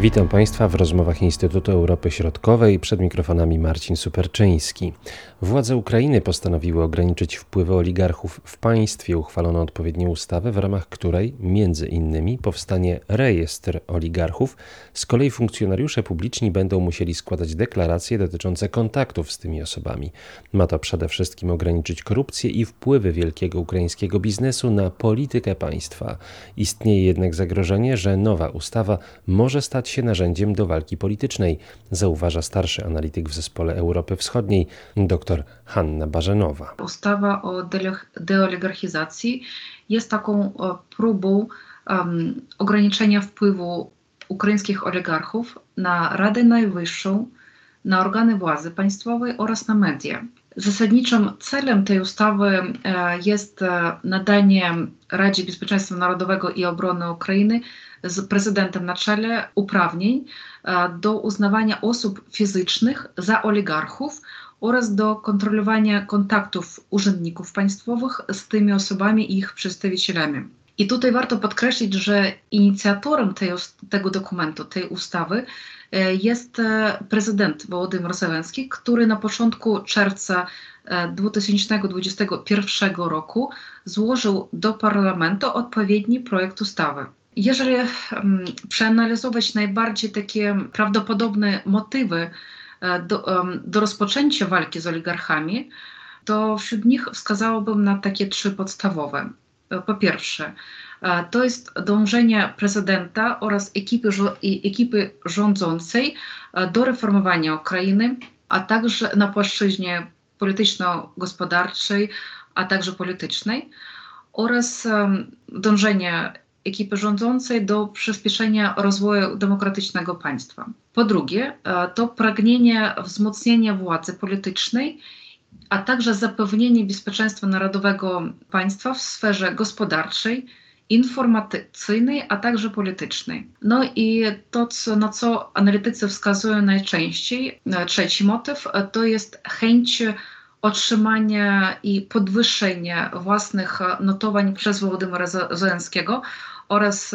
Witam Państwa w rozmowach Instytutu Europy Środkowej. Przed mikrofonami Marcin Superczyński. Władze Ukrainy postanowiły ograniczyć wpływy oligarchów w państwie. Uchwalono odpowiednią ustawę, w ramach której między innymi powstanie rejestr oligarchów. Z kolei funkcjonariusze publiczni będą musieli składać deklaracje dotyczące kontaktów z tymi osobami. Ma to przede wszystkim ograniczyć korupcję i wpływy wielkiego ukraińskiego biznesu na politykę państwa. Istnieje jednak zagrożenie, że nowa ustawa może stać się narzędziem do walki politycznej, zauważa starszy analityk w zespole Europy Wschodniej, dr Hanna Barzenowa. Ustawa o deoligarchizacji jest taką e, próbą um, ograniczenia wpływu ukraińskich oligarchów na Radę Najwyższą, na organy władzy państwowej oraz na media. Zasadniczym celem tej ustawy e, jest e, nadanie Radzie Bezpieczeństwa Narodowego i Obrony Ukrainy z prezydentem na czele uprawnień e, do uznawania osób fizycznych za oligarchów oraz do kontrolowania kontaktów urzędników państwowych z tymi osobami i ich przedstawicielami. I tutaj warto podkreślić, że inicjatorem tej, tego dokumentu, tej ustawy e, jest e, prezydent Wołodymyr Zelenski, który na początku czerwca 2021 roku złożył do parlamentu odpowiedni projekt ustawy. Jeżeli przeanalizować najbardziej takie prawdopodobne motywy e, do, do rozpoczęcia walki z oligarchami, to wśród nich wskazałabym na takie trzy podstawowe. E, po pierwsze, e, to jest dążenie prezydenta oraz ekipy, ekipy rządzącej do reformowania Ukrainy, a także na płaszczyźnie polityczno-gospodarczej, a także politycznej oraz dążenie ekipy rządzącej do przyspieszenia rozwoju demokratycznego państwa. Po drugie, e, to pragnienie wzmocnienia władzy politycznej, a także zapewnienie bezpieczeństwa narodowego państwa w sferze gospodarczej, informacyjnej, a także politycznej. No i to, co, na co analitycy wskazują najczęściej, e, trzeci motyw, e, to jest chęć otrzymania i podwyższenia własnych notowań przez Wołodymyra Zelenskiego oraz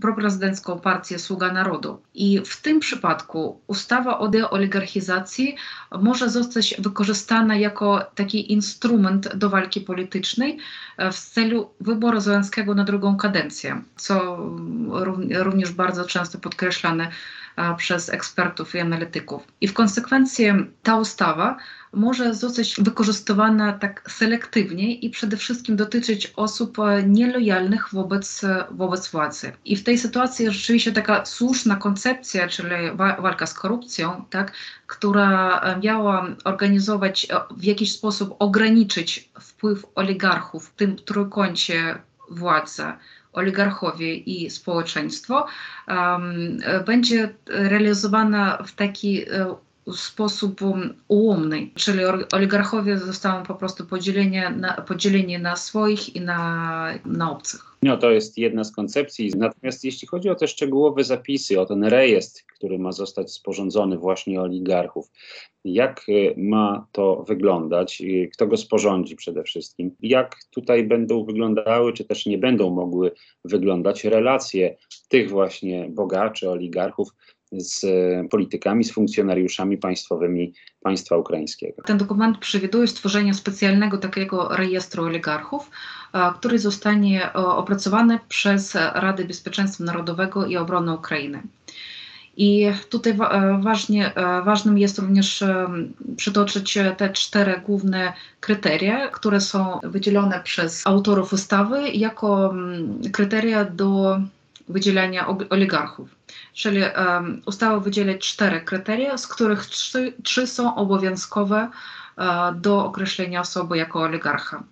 proprezydencką partię Sługa Narodu. I w tym przypadku ustawa o deoligarchizacji może zostać wykorzystana jako taki instrument do walki politycznej e, w celu wyboru Zelenskiego na drugą kadencję, co również bardzo często podkreślane przez ekspertów i analityków. I w konsekwencji ta ustawa może zostać wykorzystywana tak selektywnie i przede wszystkim dotyczyć osób nielojalnych wobec, wobec władzy. I w tej sytuacji rzeczywiście taka słuszna koncepcja, czyli walka z korupcją, tak, która miała organizować, w jakiś sposób ograniczyć wpływ oligarchów w tym trójkącie władzy, oligarchowie i społeczeństwo, będzie realizowana w taki e, sposób ułomny, czyli oligarchowie zostaną po prostu podzieleni na, podzieleni na swoich i na, na obcych. No, to jest jedna z koncepcji. Natomiast jeśli chodzi o te szczegółowe zapisy, o ten rejestr, który ma zostać sporządzony właśnie oligarchów, jak y, ma to wyglądać? Y, kto go sporządzi przede wszystkim? Jak tutaj będą wyglądały, czy też nie będą mogły wyglądać relacje tych właśnie bogaczy, oligarchów z politykami, z funkcjonariuszami państwowymi państwa ukraińskiego. Ten dokument przewiduje stworzenie specjalnego takiego rejestru oligarchów, e, który zostanie e, opracowany przez Radę Bezpieczeństwa Narodowego i Obrony Ukrainy. I tutaj e, ważnie, ważnym jest również przytoczyć te cztery główne kryteria, które są wydzielone przez autorów ustawy jako kryteria do wydzielania oligarchów. Czyli um, ustawa wydziela cztery kryteria, z których trzy, trzy są obowiązkowe e, do określenia osoby jako oligarcha.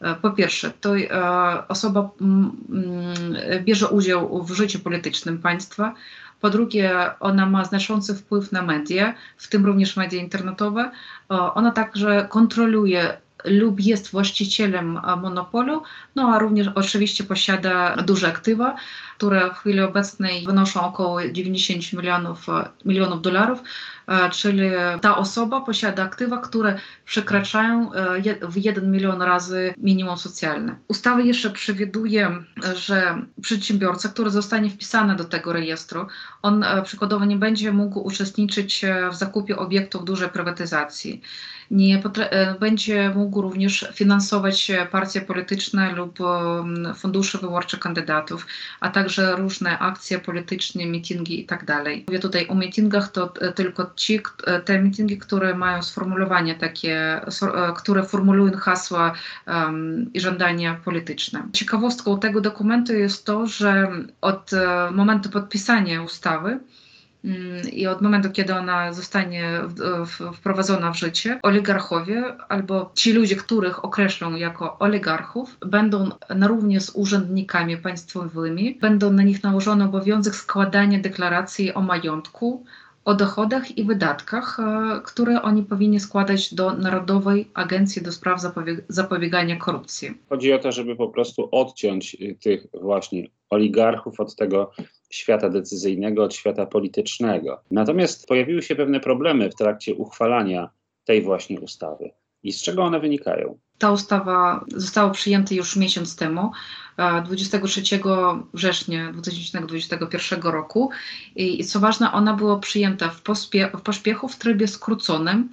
E, po pierwsze, to e, osoba bierze udział w życiu politycznym państwa. Po drugie, ona ma znaczący wpływ na media, w tym również media internetowe. Ona także kontroluje lub jest właścicielem monopolu, no a również oczywiście posiada duże aktywa, które w chwili obecnej wynoszą około 90 milionów, milionów dolarów, czyli ta osoba posiada aktywa, które przekraczają w 1 milion razy minimum socjalne. Ustawa jeszcze przewiduje, że przedsiębiorca, który zostanie wpisany do tego rejestru, on przykładowo nie będzie mógł uczestniczyć w zakupie obiektów dużej prywatyzacji nie e, będzie mógł również finansować partie polityczne lub fundusze wyborcze kandydatów, a także różne akcje polityczne, mitingi itd. Tak Mówię tutaj o mitingach, to e, tylko ci, e, te mitingi, które mają sformułowanie takie, które formulują hasła um, i żądania polityczne. Ciekawostką tego dokumentu jest to, że od momentu podpisania ustawy i od momentu, kiedy ona zostanie wprowadzona w życie, oligarchowie albo ci ludzie, których określą jako oligarchów, będą na równi z urzędnikami państwowymi, będą na nich nałożony obowiązek składania deklaracji o majątku, o dochodach i wydatkach, e, które oni powinni składać do Narodowej Agencji do Spraw Zapobiegania Korupcji. Chodzi o to, żeby po prostu odciąć y, tych właśnie oligarchów od tego świata decyzyjnego, od świata politycznego. Natomiast pojawiły się pewne problemy w trakcie uchwalania tej właśnie ustawy. I z czego one wynikają? Ta ustawa została przyjęta już miesiąc temu, 23 września 2021 roku. I co ważne, ona była przyjęta w, pospie- w pośpiechu w trybie skróconym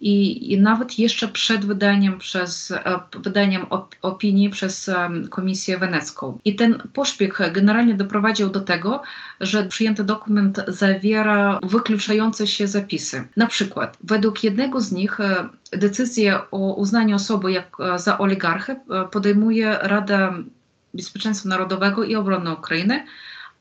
i, i nawet jeszcze przed wydaniem, przez, e, wydaniem op opinii przez Komisję Wenecką. I ten pośpiech generalnie doprowadził do tego, że przyjęty dokument zawiera wykluczające się zapisy. Na przykład, według jednego z nich e, decyzję o uznaniu osoby jak e, za oligarchę podejmuje Rada Bezpieczeństwa Narodowego i Obrony Ukrainy,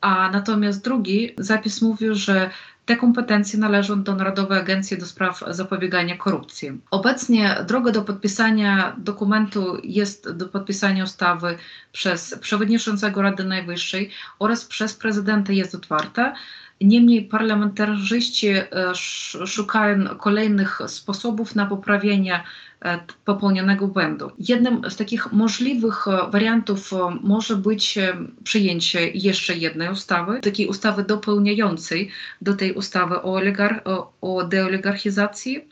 a natomiast drugi zapis mówił, że te kompetencje należą do Narodowej Agencji do Spraw Zapobiegania Korupcji. Obecnie droga do podpisania dokumentu jest do podpisania ustawy przez przewodniczącego Rady Najwyższej oraz przez prezydenta jest otwarta. Niemniej parlamentarzyści e, szukają kolejnych sposobów na poprawienie popełnionego błędu. Jednym z takich możliwych e, wariantów może być przyjęcie jeszcze jednej ustawy, takiej ustawy dopełniającej do tej ustawy o, oligar- o deoligarchizacji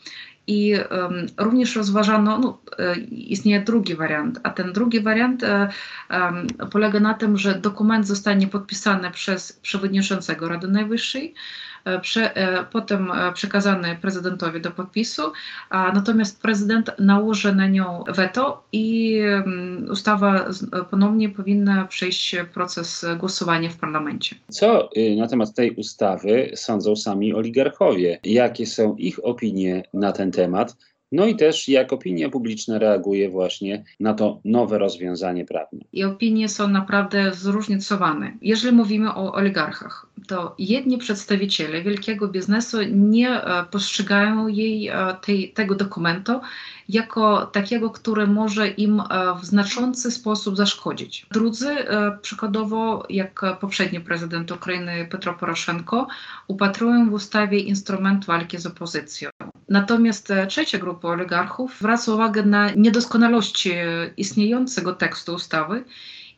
i um, również rozważano, no, e, istnieje drugi wariant, a ten drugi wariant um, polega na tym, że dokument zostanie podpisany przez przewodniczącego Rady Najwyższej, E, prze, e, potem e, przekazany prezydentowi do podpisu, a natomiast prezydent nałoży na nią weto i mm, ustawa ponownie powinna przejść proces głosowania w parlamencie. Co y, na temat tej ustawy sądzą sami oligarchowie? Jakie są ich opinie na ten temat? No i też jak opinia publiczna reaguje właśnie na to nowe rozwiązanie prawne. I opinie są naprawdę zróżnicowane. Jeżeli mówimy o oligarchach, to jedni przedstawiciele wielkiego biznesu nie e, postrzegają jej, e, tej, tego dokumentu jako takiego, który może im e, w znaczący sposób zaszkodzić. Drudzy, przykładowo jak poprzedni prezydent Ukrainy Petro Poroszenko, upatrują w ustawie instrument walki z opozycją. Natomiast trzecia grupa oligarchów zwraca uwagę na niedoskonałości istniejącego tekstu ustawy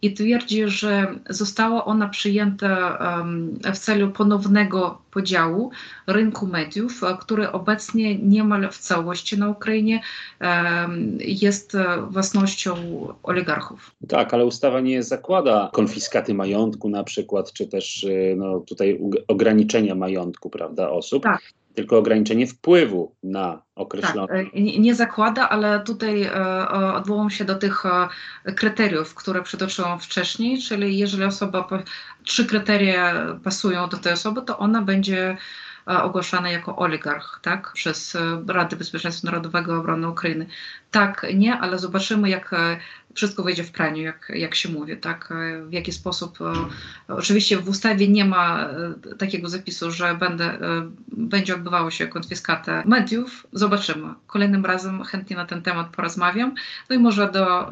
i twierdzi, że została ona przyjęta w celu ponownego podziału rynku mediów, który obecnie niemal w całości na Ukrainie jest własnością oligarchów. Tak, ale ustawa nie zakłada konfiskaty majątku na przykład, czy też y, no, tutaj ograniczenia majątku prawda, osób. Tak tylko ograniczenie wpływu na określone. Tak, e, nie, nie zakłada, ale tutaj e, odwołam się do tych e, kryteriów, które przytoczyłam wcześniej, czyli jeżeli osoba, trzy kryteria pasują do tej osoby, to ona będzie ogłaszana jako oligarch tak, przez Radę Bezpieczeństwa Narodowego Obrony Ukrainy. Tak, nie, ale zobaczymy, jak wszystko wejdzie w praniu, jak, jak się mówi, tak? W jaki sposób. E, oczywiście w ustawie nie ma e, takiego zapisu, że będę, e, będzie odbywało się konfiskata mediów. Zobaczymy. Kolejnym razem chętnie na ten temat porozmawiam. No i może do,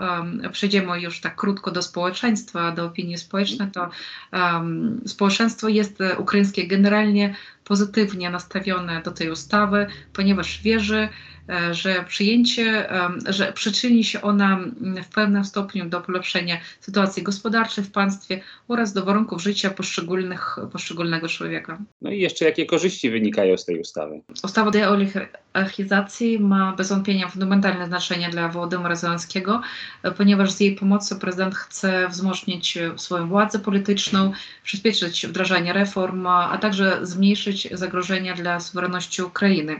przejdziemy już tak krótko do społeczeństwa, do opinii społecznej. To um, społeczeństwo jest ukraińskie generalnie pozytywnie nastawione do tej ustawy, ponieważ wierzy, E, że przyjęcie, że przyczyni się ona w pewnym stopniu do polepszenia sytuacji gospodarczej w państwie oraz do warunków życia poszczególnych, poszczególnego człowieka. No i jeszcze jakie korzyści wynikają z tej ustawy? Ustawa deoligarchizacji ma bez wątpienia fundamentalne znaczenie dla Wołodymyra Zelenskiego, e, ponieważ z jej pomocą prezydent chce wzmocnić swoją władzę polityczną, przyspieszyć wdrażanie reform, a także zmniejszyć zagrożenia dla suwerenności Ukrainy.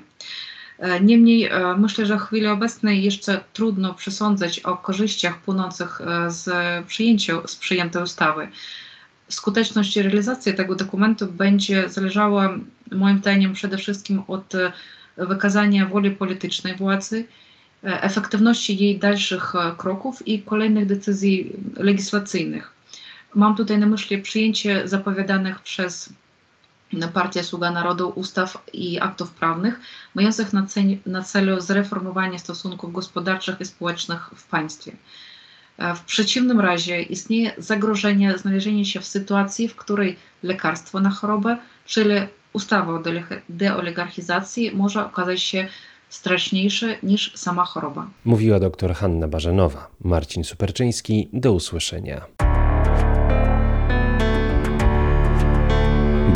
E, niemniej e, myślę, że w chwili obecnej jeszcze trudno przesądzać o korzyściach płynących e, z, przyjęcia, z przyjętej ustawy. Skuteczność realizacji tego dokumentu będzie zależała moim zdaniem przede wszystkim od wykazania woli politycznej władzy, efektywności jej dalszych kroków i kolejnych decyzji legislacyjnych. Mam tutaj na myśli przyjęcie zapowiadanych przez Partia Sługa Narodu ustaw i aktów prawnych, mających na, na celu zreformowanie stosunków gospodarczych i społecznych w państwie. E, w przeciwnym razie istnieje zagrożenie znalezienia się w sytuacji, w której lekarstwo na chorobę, czyli ustawa o deoligarchizacji może okazać się straszniejsze niż sama choroba. Mówiła dr Hanna Barzenowa. Marcin Superczyński, do usłyszenia.